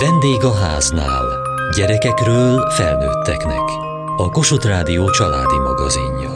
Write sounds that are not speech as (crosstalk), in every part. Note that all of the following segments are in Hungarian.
Vendég a háznál. Gyerekekről felnőtteknek. A Kossuth Rádió családi magazinja.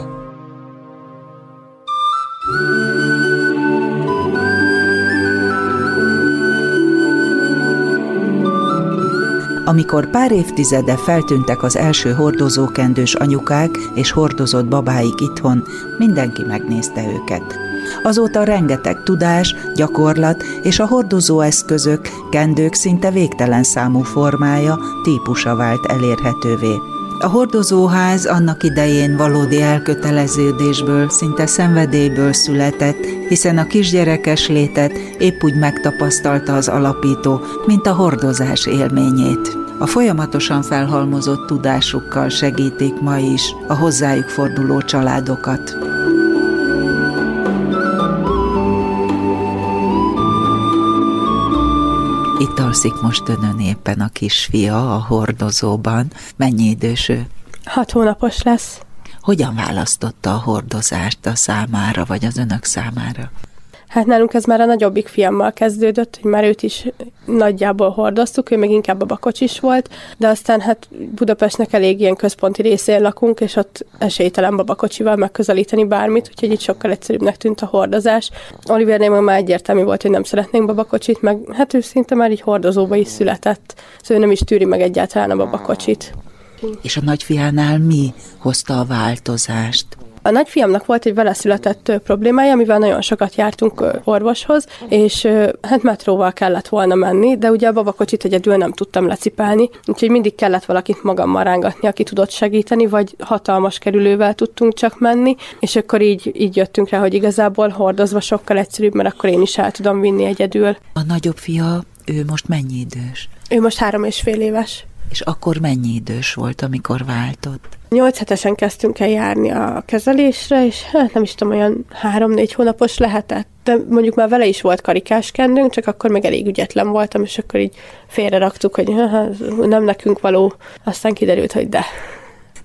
Amikor pár évtizede feltűntek az első hordozókendős anyukák és hordozott babáik itthon, mindenki megnézte őket. Azóta rengeteg tudás, gyakorlat és a hordozóeszközök, kendők szinte végtelen számú formája, típusa vált elérhetővé. A hordozóház annak idején valódi elköteleződésből, szinte szenvedélyből született, hiszen a kisgyerekes létet épp úgy megtapasztalta az alapító, mint a hordozás élményét. A folyamatosan felhalmozott tudásukkal segítik ma is a hozzájuk forduló családokat. Itt alszik most önön éppen a kisfia a hordozóban. Mennyi idős ő? Hat hónapos lesz. Hogyan választotta a hordozást a számára, vagy az önök számára? Hát nálunk ez már a nagyobbik fiammal kezdődött, hogy már őt is nagyjából hordoztuk, ő meg inkább a bakocsis volt, de aztán hát Budapestnek elég ilyen központi részén lakunk, és ott esélytelen babakocsival megközelíteni bármit, úgyhogy itt sokkal egyszerűbbnek tűnt a hordozás. Olivernél már egyértelmű volt, hogy nem szeretnénk babakocsit, meg hát ő szinte már így hordozóba is született, szóval ő nem is tűri meg egyáltalán a babakocsit. És a nagyfiánál mi hozta a változást? A nagyfiamnak volt egy vele született problémája, amivel nagyon sokat jártunk orvoshoz, és hát metróval kellett volna menni, de ugye a babakocsit egyedül nem tudtam lecipelni, úgyhogy mindig kellett valakit magammal rángatni, aki tudott segíteni, vagy hatalmas kerülővel tudtunk csak menni, és akkor így, így jöttünk rá, hogy igazából hordozva sokkal egyszerűbb, mert akkor én is el tudom vinni egyedül. A nagyobb fia, ő most mennyi idős? Ő most három és fél éves. És akkor mennyi idős volt, amikor váltott? Nyolc hetesen kezdtünk el járni a kezelésre, és hát nem is tudom, olyan három-négy hónapos lehetett. De mondjuk már vele is volt karikás kendőnk, csak akkor meg elég ügyetlen voltam, és akkor így félre raktuk, hogy nem nekünk való. Aztán kiderült, hogy de.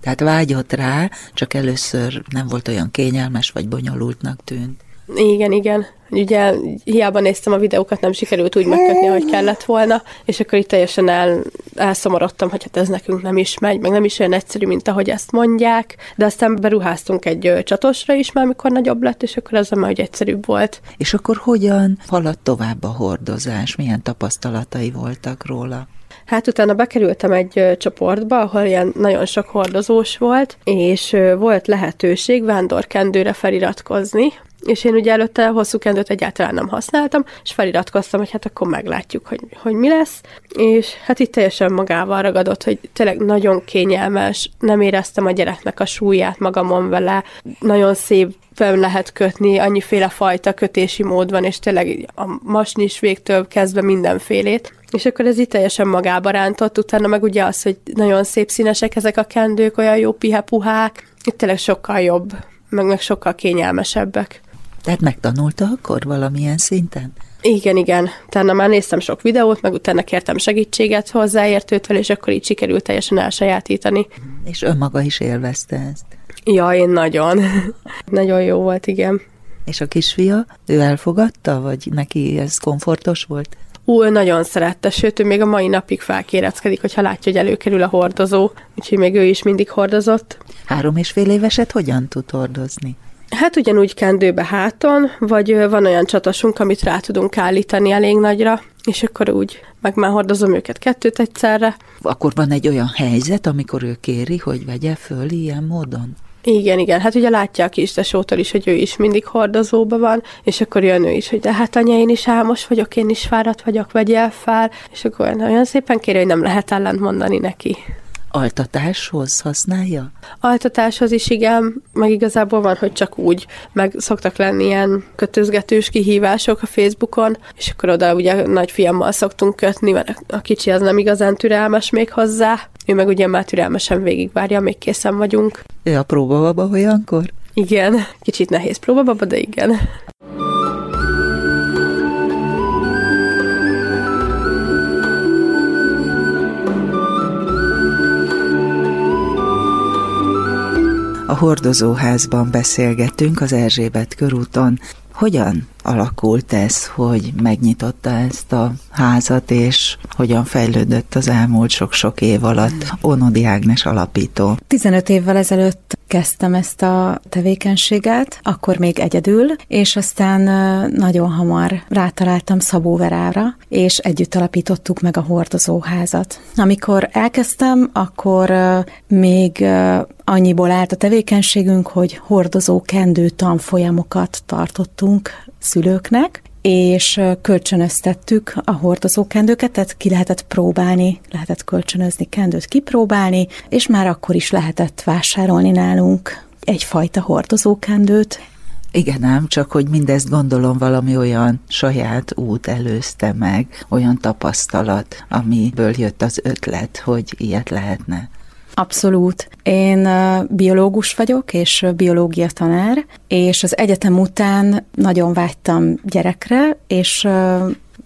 Tehát vágyott rá, csak először nem volt olyan kényelmes vagy bonyolultnak tűnt. Igen, igen. Ugye hiába néztem a videókat, nem sikerült úgy megkötni, hogy kellett volna, és akkor itt teljesen el, elszomorodtam, hogy hát ez nekünk nem is megy, meg nem is olyan egyszerű, mint ahogy ezt mondják, de aztán beruháztunk egy csatosra is már, mikor nagyobb lett, és akkor az már hogy egyszerűbb volt. És akkor hogyan haladt tovább a hordozás? Milyen tapasztalatai voltak róla? Hát utána bekerültem egy csoportba, ahol ilyen nagyon sok hordozós volt, és volt lehetőség vándorkendőre feliratkozni, és én ugye előtte hosszú kendőt egyáltalán nem használtam, és feliratkoztam, hogy hát akkor meglátjuk, hogy, hogy mi lesz, és hát itt teljesen magával ragadott, hogy tényleg nagyon kényelmes, nem éreztem a gyereknek a súlyát magamon vele, nagyon szép fel lehet kötni, annyiféle fajta kötési mód van, és tényleg a masnis végtől kezdve mindenfélét. És akkor ez itt teljesen magába rántott, utána meg ugye az, hogy nagyon szép színesek ezek a kendők, olyan jó pihe-puhák, itt tényleg sokkal jobb, meg, meg sokkal kényelmesebbek. Tehát megtanulta akkor valamilyen szinten? Igen, igen. Utána már néztem sok videót, meg utána kértem segítséget hozzáértőtől, és akkor így sikerült teljesen elsajátítani. És önmaga is élvezte ezt? Ja, én nagyon. (laughs) nagyon jó volt, igen. És a kisfia, ő elfogadta, vagy neki ez komfortos volt? Ú, ő nagyon szerette, sőt, ő még a mai napig felkéreckedik, hogyha látja, hogy előkerül a hordozó, úgyhogy még ő is mindig hordozott. Három és fél éveset hogyan tud hordozni? Hát ugyanúgy kendőbe háton, vagy van olyan csatasunk, amit rá tudunk állítani elég nagyra, és akkor úgy meg már hordozom őket kettőt egyszerre. Akkor van egy olyan helyzet, amikor ő kéri, hogy vegye föl ilyen módon? Igen, igen. Hát ugye látja a kis tesótól is, hogy ő is mindig hordozóban van, és akkor jön ő is, hogy de hát anya, én is álmos vagyok, én is fáradt vagyok, vegyél fel, és akkor olyan szépen kéri, hogy nem lehet ellent mondani neki. Altatáshoz használja? Altatáshoz is igen, meg igazából van, hogy csak úgy, meg szoktak lenni ilyen kötözgetős kihívások a Facebookon, és akkor oda ugye nagy fiammal szoktunk kötni, mert a kicsi az nem igazán türelmes még hozzá, ő meg ugye már türelmesen végigvárja, még készen vagyunk. Ő a próbababa olyankor? Igen, kicsit nehéz próbababa, de igen. A hordozóházban beszélgetünk az Erzsébet körúton. Hogyan alakult ez, hogy megnyitotta ezt a házat, és hogyan fejlődött az elmúlt sok-sok év alatt Onodi Ágnes alapító. 15 évvel ezelőtt kezdtem ezt a tevékenységet, akkor még egyedül, és aztán nagyon hamar rátaláltam Szabó Verára, és együtt alapítottuk meg a hordozóházat. Amikor elkezdtem, akkor még annyiból állt a tevékenységünk, hogy hordozó kendő tanfolyamokat tartottunk szülőknek, és kölcsönöztettük a hordozókendőket, tehát ki lehetett próbálni, lehetett kölcsönözni kendőt, kipróbálni, és már akkor is lehetett vásárolni nálunk egyfajta hordozókendőt. Igen ám, csak hogy mindezt gondolom valami olyan saját út előzte meg, olyan tapasztalat, amiből jött az ötlet, hogy ilyet lehetne. Abszolút. Én biológus vagyok, és biológia tanár, és az egyetem után nagyon vágytam gyerekre, és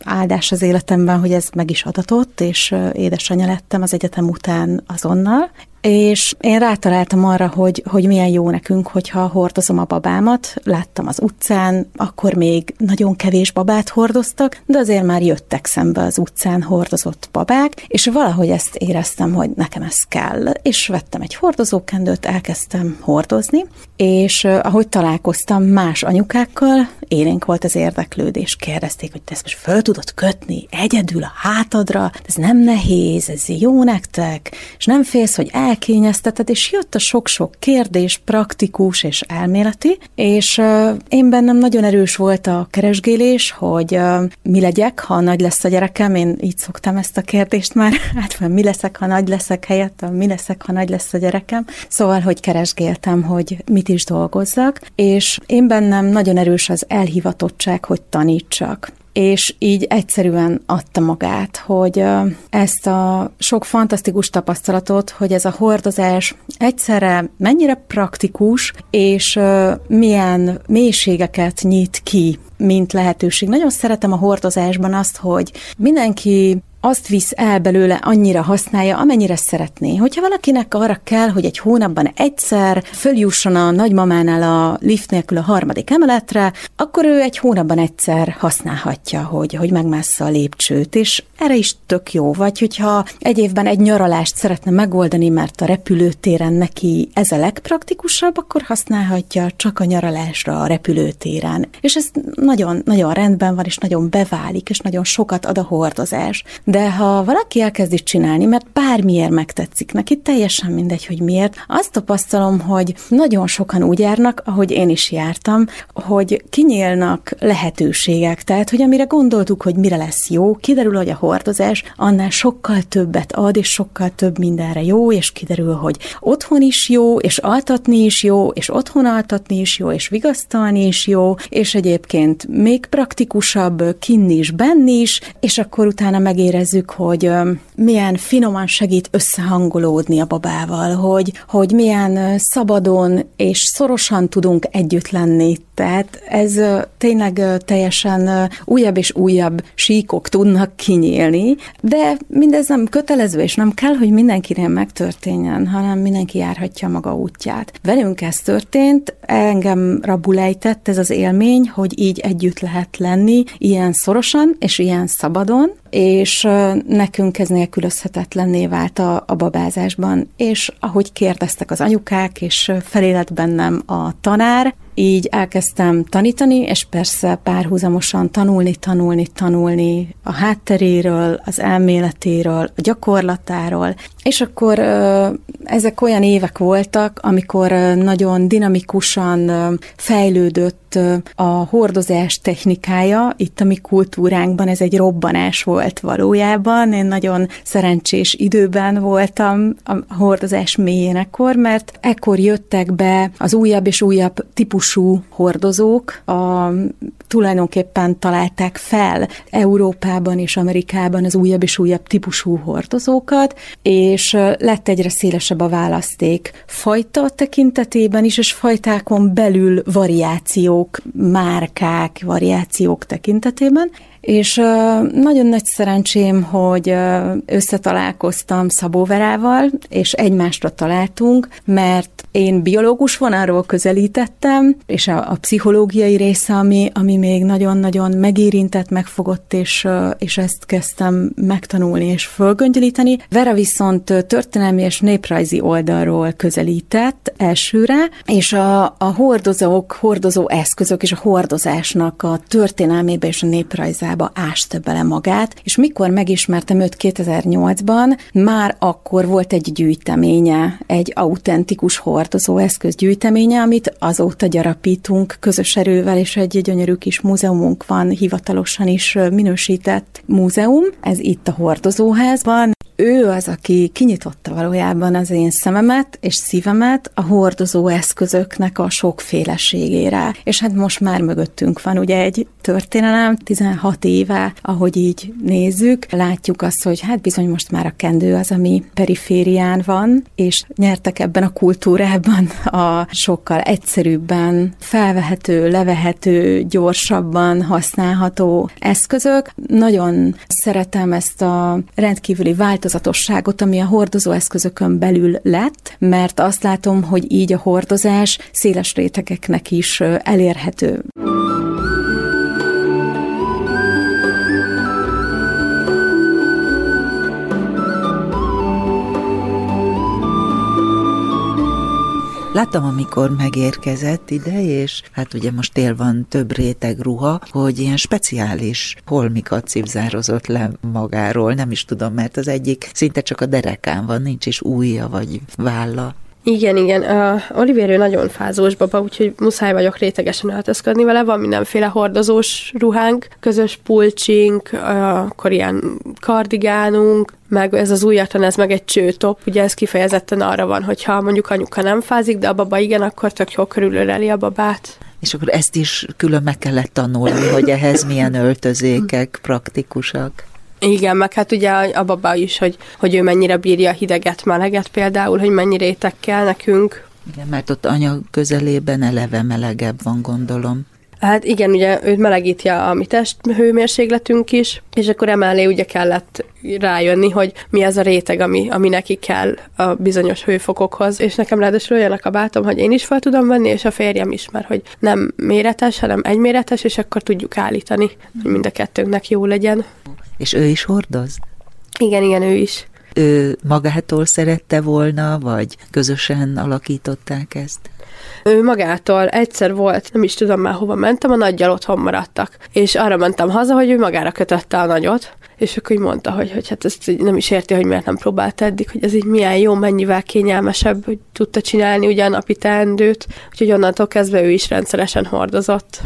áldás az életemben, hogy ez meg is adatott, és édesanyja lettem az egyetem után azonnal, és én rátaláltam arra, hogy, hogy milyen jó nekünk, hogyha hordozom a babámat. Láttam az utcán, akkor még nagyon kevés babát hordoztak, de azért már jöttek szembe az utcán hordozott babák, és valahogy ezt éreztem, hogy nekem ez kell. És vettem egy hordozókendőt, elkezdtem hordozni, és ahogy találkoztam más anyukákkal, élénk volt az érdeklődés. Kérdezték, hogy te ezt most föl tudod kötni egyedül a hátadra, ez nem nehéz, ez jó nektek, és nem félsz, hogy el elkényezteted, és jött a sok-sok kérdés, praktikus és elméleti, és én bennem nagyon erős volt a keresgélés, hogy mi legyek, ha nagy lesz a gyerekem, én így szoktam ezt a kérdést már, (laughs) hát mi leszek, ha nagy leszek helyett, mi leszek, ha nagy lesz a gyerekem. Szóval, hogy keresgéltem, hogy mit is dolgozzak, és én bennem nagyon erős az elhivatottság, hogy tanítsak és így egyszerűen adta magát, hogy ezt a sok fantasztikus tapasztalatot, hogy ez a hordozás egyszerre mennyire praktikus, és milyen mélységeket nyit ki mint lehetőség. Nagyon szeretem a hordozásban azt, hogy mindenki azt visz el belőle, annyira használja, amennyire szeretné. Hogyha valakinek arra kell, hogy egy hónapban egyszer följusson a nagymamánál a lift nélkül a harmadik emeletre, akkor ő egy hónapban egyszer használhatja, hogy, hogy megmássza a lépcsőt, és erre is tök jó. Vagy hogyha egy évben egy nyaralást szeretne megoldani, mert a repülőtéren neki ez a legpraktikusabb, akkor használhatja csak a nyaralásra a repülőtéren. És ez nagyon, nagyon rendben van, és nagyon beválik, és nagyon sokat ad a hordozás. De ha valaki elkezdi csinálni, mert bármiért megtetszik neki, teljesen mindegy, hogy miért, azt tapasztalom, hogy nagyon sokan úgy járnak, ahogy én is jártam, hogy kinyílnak lehetőségek. Tehát, hogy amire gondoltuk, hogy mire lesz jó, kiderül, hogy a hordozás annál sokkal többet ad, és sokkal több mindenre jó, és kiderül, hogy otthon is jó, és altatni is jó, és otthon altatni is jó, és vigasztalni is jó, és egyébként még praktikusabb kinni is, benni is, és akkor utána megérez érezzük, hogy milyen finoman segít összehangolódni a babával, hogy, hogy milyen szabadon és szorosan tudunk együtt lenni. Tehát ez tényleg teljesen újabb és újabb síkok tudnak kinyílni, de mindez nem kötelező, és nem kell, hogy mindenkinél megtörténjen, hanem mindenki járhatja maga útját. Velünk ez történt, engem rabulejtett ez az élmény, hogy így együtt lehet lenni, ilyen szorosan és ilyen szabadon, és nekünk ez nélkülözhetetlenné vált a, a babázásban, és ahogy kérdeztek az anyukák, és felélett bennem a tanár, így elkezdtem tanítani, és persze párhuzamosan tanulni, tanulni, tanulni a hátteréről, az elméletéről, a gyakorlatáról, és akkor ezek olyan évek voltak, amikor nagyon dinamikusan fejlődött a hordozás technikája, itt a mi kultúránkban ez egy robbanás volt valójában. Én nagyon szerencsés időben voltam a hordozás mélyénekor, mert ekkor jöttek be az újabb és újabb típusú hordozók, a, tulajdonképpen találták fel Európában és Amerikában az újabb és újabb típusú hordozókat, és lett egyre szélesebb a választék fajta tekintetében is, és fajtákon belül márkák, variációk tekintetében, És nagyon nagy szerencsém, hogy összetalálkoztam Szabóverával, és egymásra találtunk, mert én biológus vonalról közelítettem, és a, a pszichológiai része, ami, ami még nagyon-nagyon megérintett, megfogott, és, és ezt kezdtem megtanulni és fölgöngyölíteni. Vera viszont történelmi és néprajzi oldalról közelített elsőre, és a, a hordozók, hordozó eszközök és a hordozásnak a történelmébe és a néprajzába ásta bele magát, és mikor megismertem őt 2008-ban, már akkor volt egy gyűjteménye, egy autentikus hordozó eszköz gyűjteménye, amit azóta gyarapítunk közös erővel, és egy gyönyörű kis múzeumunk van, hivatalosan is minősített múzeum, ez itt a hordozóházban, ő az, aki kinyitotta valójában az én szememet és szívemet a hordozó eszközöknek a sokféleségére. És hát most már mögöttünk van ugye egy történelem, 16 éve, ahogy így nézzük, látjuk azt, hogy hát bizony most már a kendő az, ami periférián van, és nyertek ebben a kultúrában a sokkal egyszerűbben felvehető, levehető, gyorsabban használható eszközök. Nagyon szeretem ezt a rendkívüli változást, változatosságot, ami a hordozóeszközökön belül lett, mert azt látom, hogy így a hordozás széles rétegeknek is elérhető. Láttam, amikor megérkezett ide, és hát ugye most tél van több réteg ruha, hogy ilyen speciális holmikat cipzározott le magáról, nem is tudom, mert az egyik szinte csak a derekán van, nincs is újja vagy válla. Igen, igen. Uh, Oliver ő nagyon fázós baba, úgyhogy muszáj vagyok rétegesen öltözködni vele. Van mindenféle hordozós ruhánk, közös pulcsink, uh, akkor ilyen kardigánunk, meg ez az újatlan, ez meg egy csőtop, ugye ez kifejezetten arra van, hogyha mondjuk anyuka nem fázik, de a baba igen, akkor tök jól körülöleli a babát. És akkor ezt is külön meg kellett tanulni, hogy ehhez milyen öltözékek praktikusak. Igen, meg hát ugye a baba is, hogy, hogy ő mennyire bírja a hideget, meleget például, hogy mennyi réteg kell nekünk. Igen, mert ott anya közelében eleve melegebb van, gondolom. Hát igen, ugye őt melegíti a mi hőmérsékletünk is, és akkor emellé ugye kellett rájönni, hogy mi ez a réteg, ami, ami neki kell a bizonyos hőfokokhoz, és nekem ráadásul olyan a kabátom, hogy én is fel tudom venni, és a férjem is, mert hogy nem méretes, hanem egyméretes, és akkor tudjuk állítani, hogy mind a kettőnknek jó legyen. És ő is hordoz? Igen, igen, ő is. Ő magától szerette volna, vagy közösen alakították ezt? Ő magától egyszer volt, nem is tudom már hova mentem, a nagyjal otthon maradtak. És arra mentem haza, hogy ő magára kötötte a nagyot, és akkor így mondta, hogy, hogy hát ezt nem is érti, hogy miért nem próbált eddig, hogy ez így milyen jó, mennyivel kényelmesebb, hogy tudta csinálni ugye a napi teendőt, úgyhogy onnantól kezdve ő is rendszeresen hordozott.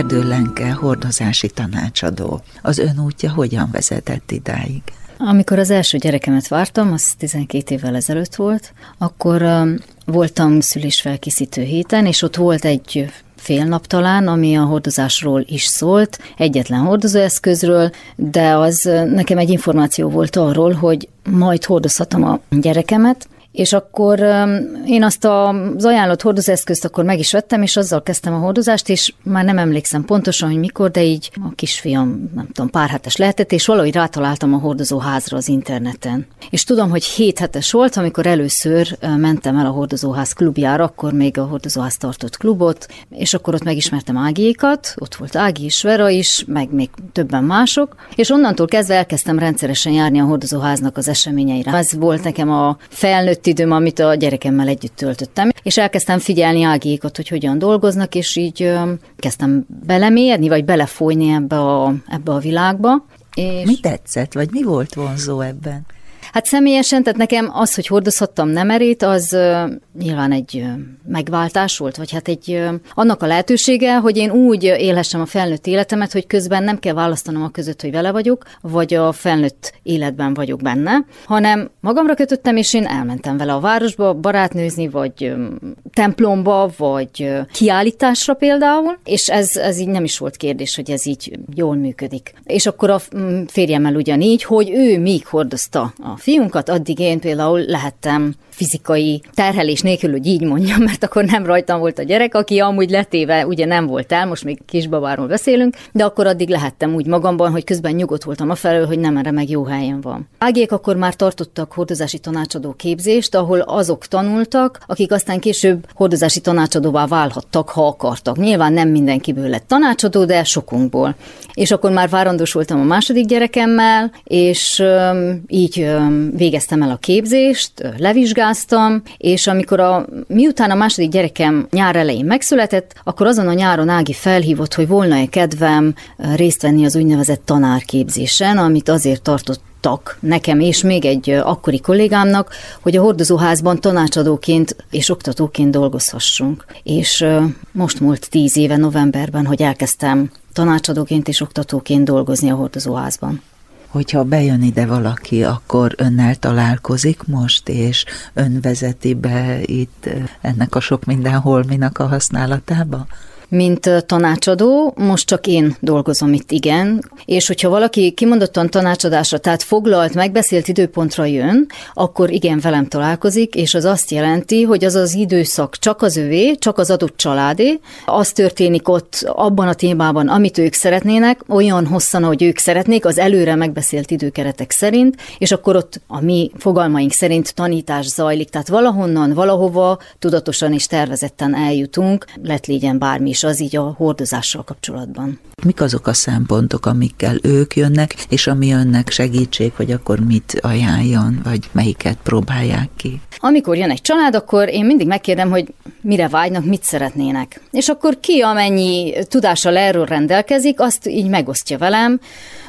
Erdő Lenke hordozási tanácsadó. Az ön útja hogyan vezetett idáig? Amikor az első gyerekemet vártam, az 12 évvel ezelőtt volt, akkor um, voltam szülésfelkészítő héten, és ott volt egy fél nap talán, ami a hordozásról is szólt, egyetlen hordozóeszközről, de az uh, nekem egy információ volt arról, hogy majd hordozhatom a gyerekemet, és akkor én azt az ajánlott hordozóeszközt akkor meg is vettem, és azzal kezdtem a hordozást, és már nem emlékszem pontosan, hogy mikor, de így a kisfiam, nem tudom, pár hetes lehetett, és valahogy rátaláltam a hordozóházra az interneten. És tudom, hogy hét hetes volt, amikor először mentem el a hordozóház klubjára, akkor még a hordozóház tartott klubot, és akkor ott megismertem Ágiékat, ott volt Ági is, Vera is, meg még többen mások, és onnantól kezdve elkezdtem rendszeresen járni a hordozóháznak az eseményeire. Ez volt nekem a felnőtt felnőtt időm, amit a gyerekemmel együtt töltöttem, és elkezdtem figyelni Ágiékat, hogy hogyan dolgoznak, és így kezdtem belemélyedni, vagy belefolyni ebbe a, ebbe a világba. És... Mi tetszett, vagy mi volt vonzó ebben? Hát személyesen, tehát nekem az, hogy hordozhattam nemerét, az nyilván egy megváltás volt, vagy hát egy annak a lehetősége, hogy én úgy élhessem a felnőtt életemet, hogy közben nem kell választanom a között, hogy vele vagyok, vagy a felnőtt életben vagyok benne, hanem magamra kötöttem, és én elmentem vele a városba barátnőzni, vagy templomba, vagy kiállításra például, és ez, ez így nem is volt kérdés, hogy ez így jól működik. És akkor a férjemmel ugyanígy, hogy ő még hordozta a fiunkat, addig én például lehettem fizikai terhelés nélkül, hogy így mondjam, mert akkor nem rajtam volt a gyerek, aki amúgy letéve ugye nem volt el, most még kisbabáról beszélünk, de akkor addig lehettem úgy magamban, hogy közben nyugodt voltam a felől, hogy nem erre meg jó helyen van. Ágék akkor már tartottak hordozási tanácsadó képzést, ahol azok tanultak, akik aztán később hordozási tanácsadóvá válhattak, ha akartak. Nyilván nem mindenkiből lett tanácsadó, de sokunkból. És akkor már várandós voltam a második gyerekemmel, és így végeztem el a képzést, levizsgáztam, és amikor a, miután a második gyerekem nyár elején megszületett, akkor azon a nyáron Ági felhívott, hogy volna-e kedvem részt venni az úgynevezett tanárképzésen, amit azért tartott nekem és még egy akkori kollégámnak, hogy a hordozóházban tanácsadóként és oktatóként dolgozhassunk. És most múlt tíz éve novemberben, hogy elkezdtem tanácsadóként és oktatóként dolgozni a hordozóházban hogyha bejön ide valaki, akkor önnel találkozik most, és ön vezeti be itt ennek a sok minden holminak a használatába? Mint tanácsadó, most csak én dolgozom itt, igen, és hogyha valaki kimondottan tanácsadásra, tehát foglalt, megbeszélt időpontra jön, akkor igen, velem találkozik, és az azt jelenti, hogy az az időszak csak az övé, csak az adott családé, az történik ott abban a témában, amit ők szeretnének, olyan hosszan, ahogy ők szeretnék, az előre megbeszélt időkeretek szerint, és akkor ott a mi fogalmaink szerint tanítás zajlik, tehát valahonnan, valahova tudatosan és tervezetten eljutunk, lett légyen bármi is és az így a hordozással kapcsolatban. Mik azok a szempontok, amikkel ők jönnek, és ami önnek segítség, hogy akkor mit ajánljon, vagy melyiket próbálják ki? Amikor jön egy család, akkor én mindig megkérdem, hogy mire vágynak, mit szeretnének. És akkor ki, amennyi tudással erről rendelkezik, azt így megosztja velem.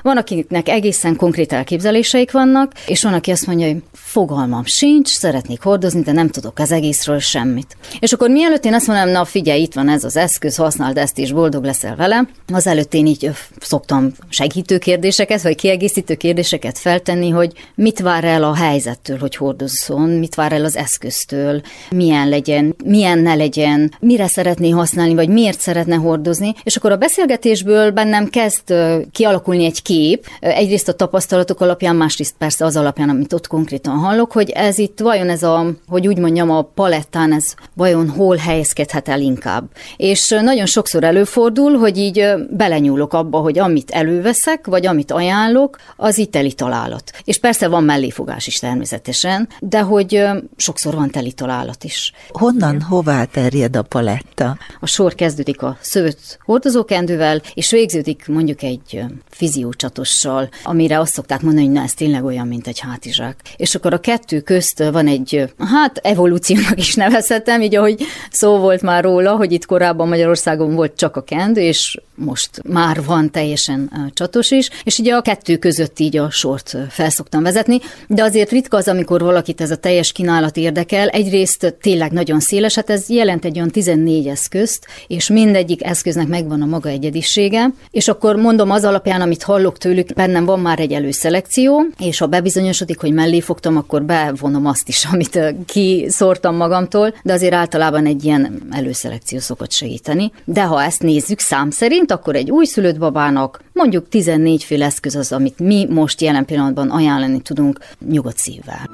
Van, akiknek egészen konkrét elképzeléseik vannak, és van, aki azt mondja, hogy fogalmam sincs, szeretnék hordozni, de nem tudok az egészről semmit. És akkor mielőtt én azt mondom, na figyelj, itt van ez az eszköz, használd ezt, és boldog leszel vele, az előtt én így szoktam segítő kérdéseket, vagy kiegészítő kérdéseket feltenni, hogy mit vár el a helyzettől, hogy hordozzon, mit vár el az eszköztől, milyen legyen, milyen ne legyen, mire szeretné használni, vagy miért szeretne hordozni, és akkor a beszélgetésből bennem kezd kialakulni egy kép, egyrészt a tapasztalatok alapján, másrészt persze az alapján, amit ott konkrétan hallok, hogy ez itt vajon ez a, hogy úgy mondjam, a palettán ez vajon hol helyezkedhet el inkább. És nagyon sokszor előfordul, hogy így belenyúlok abba, hogy amit előveszek, vagy amit ajánlok, az itt teli találat. És persze van melléfogás is természetesen, de hogy sokszor van teli találat is. Honnan, hová terjed a paletta? A sor kezdődik a szőtt hordozókendővel, és végződik mondjuk egy fiziócsatossal, amire azt szokták mondani, hogy na, ez tényleg olyan, mint egy hátizsák. És akkor a kettő közt van egy, hát evolúciónak is nevezhetem, így ahogy szó volt már róla, hogy itt korábban Magyarországon volt csak a kendő, és most már van teljesen csatos is, és ugye a kettő között így a sort felszoktam vezetni, de azért ritka az, amikor valakit ez a teljes kínálat érdekel. Egyrészt tényleg nagyon széles, hát ez jelent egy olyan 14 eszközt, és mindegyik eszköznek megvan a maga egyedisége, és akkor mondom az alapján, amit hallok tőlük, bennem van már egy előszelekció, és ha bebizonyosodik, hogy mellé fogtam, akkor bevonom azt is, (laughs) amit kiszórtam magamtól, de azért általában egy ilyen előszelekció szokott segíteni. De ha ezt nézzük szám szerint, akkor egy újszülött babának mondjuk 14 fél eszköz az, amit mi most jelen pillanatban ajánlani tudunk nyugodt szívvel.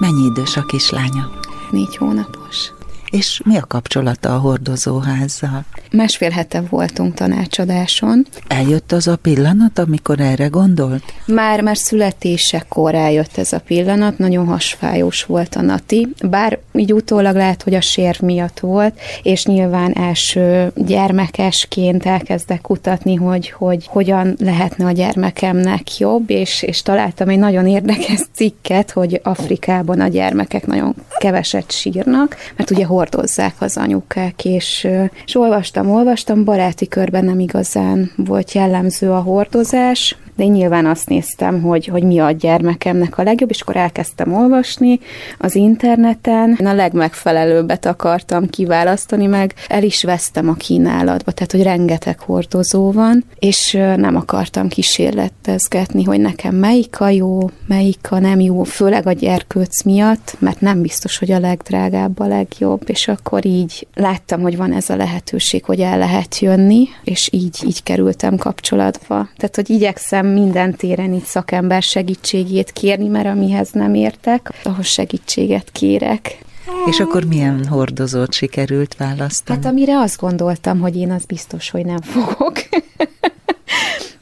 Mennyi idős a kislánya? Négy hónapos. És mi a kapcsolata a hordozóházzal? Másfél hete voltunk tanácsadáson. Eljött az a pillanat, amikor erre gondolt? Már, már születésekor eljött ez a pillanat, nagyon hasfájós volt a Nati, bár így utólag lehet, hogy a sérv miatt volt, és nyilván első gyermekesként elkezdek kutatni, hogy, hogy hogyan lehetne a gyermekemnek jobb, és, és találtam egy nagyon érdekes cikket, hogy Afrikában a gyermekek nagyon keveset sírnak, mert ugye hordozzák az anyukák, és, és olvastam, olvastam, baráti körben nem igazán volt jellemző a hordozás, de én nyilván azt néztem, hogy, hogy mi a gyermekemnek a legjobb, és akkor elkezdtem olvasni az interneten. Én a legmegfelelőbbet akartam kiválasztani, meg el is vesztem a kínálatba, tehát hogy rengeteg hordozó van, és nem akartam kísérletezgetni, hogy nekem melyik a jó, melyik a nem jó, főleg a gyerkőc miatt, mert nem biztos, hogy a legdrágább a legjobb, és akkor így láttam, hogy van ez a lehetőség, hogy el lehet jönni, és így, így kerültem kapcsolatba. Tehát, hogy igyekszem minden téren így szakember segítségét kérni, mert amihez nem értek, ahhoz segítséget kérek. És akkor milyen hordozót sikerült választani? Hát amire azt gondoltam, hogy én az biztos, hogy nem fogok. (laughs)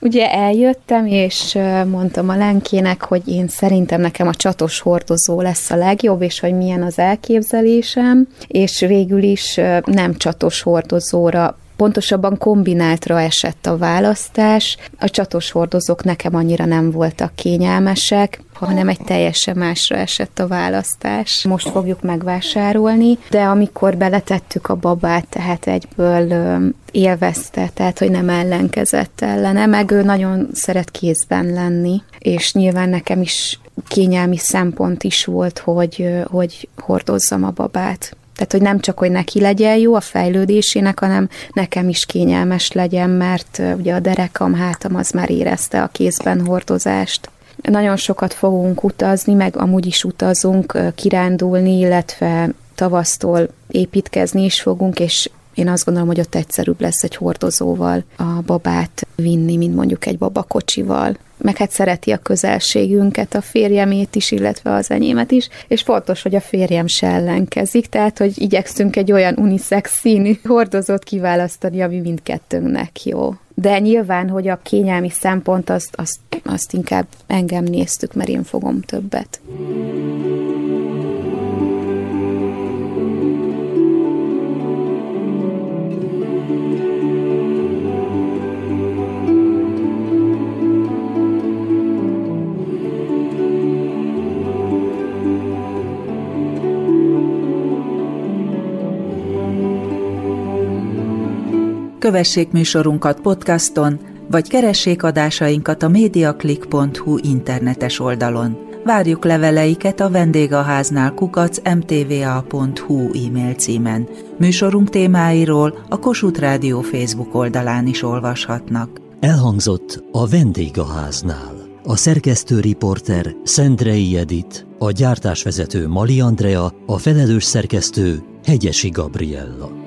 Ugye eljöttem, és mondtam a Lenkének, hogy én szerintem nekem a csatos hordozó lesz a legjobb, és hogy milyen az elképzelésem, és végül is nem csatos hordozóra Pontosabban kombináltra esett a választás. A csatos hordozók nekem annyira nem voltak kényelmesek, hanem egy teljesen másra esett a választás. Most fogjuk megvásárolni, de amikor beletettük a babát, tehát egyből élvezte, tehát hogy nem ellenkezett ellene, meg ő nagyon szeret kézben lenni, és nyilván nekem is kényelmi szempont is volt, hogy, hogy hordozzam a babát. Tehát, hogy nem csak, hogy neki legyen jó a fejlődésének, hanem nekem is kényelmes legyen, mert ugye a derekam, hátam az már érezte a kézben hordozást. Nagyon sokat fogunk utazni, meg amúgy is utazunk, kirándulni, illetve tavasztól építkezni is fogunk, és én azt gondolom, hogy ott egyszerűbb lesz egy hordozóval a babát vinni, mint mondjuk egy babakocsival meg hát szereti a közelségünket, a férjemét is, illetve az enyémet is, és fontos, hogy a férjem se ellenkezik, tehát, hogy igyekszünk egy olyan unisex színű hordozót kiválasztani, ami mindkettőnknek jó. De nyilván, hogy a kényelmi szempont, azt, azt, azt inkább engem néztük, mert én fogom többet. Kövessék műsorunkat podcaston, vagy keressék adásainkat a mediaclick.hu internetes oldalon. Várjuk leveleiket a vendégháznál kukac mtva.hu e-mail címen. Műsorunk témáiról a Kossuth Rádió Facebook oldalán is olvashatnak. Elhangzott a vendégháznál. A szerkesztő riporter Szendrei Edit, a gyártásvezető Mali Andrea, a felelős szerkesztő Hegyesi Gabriella.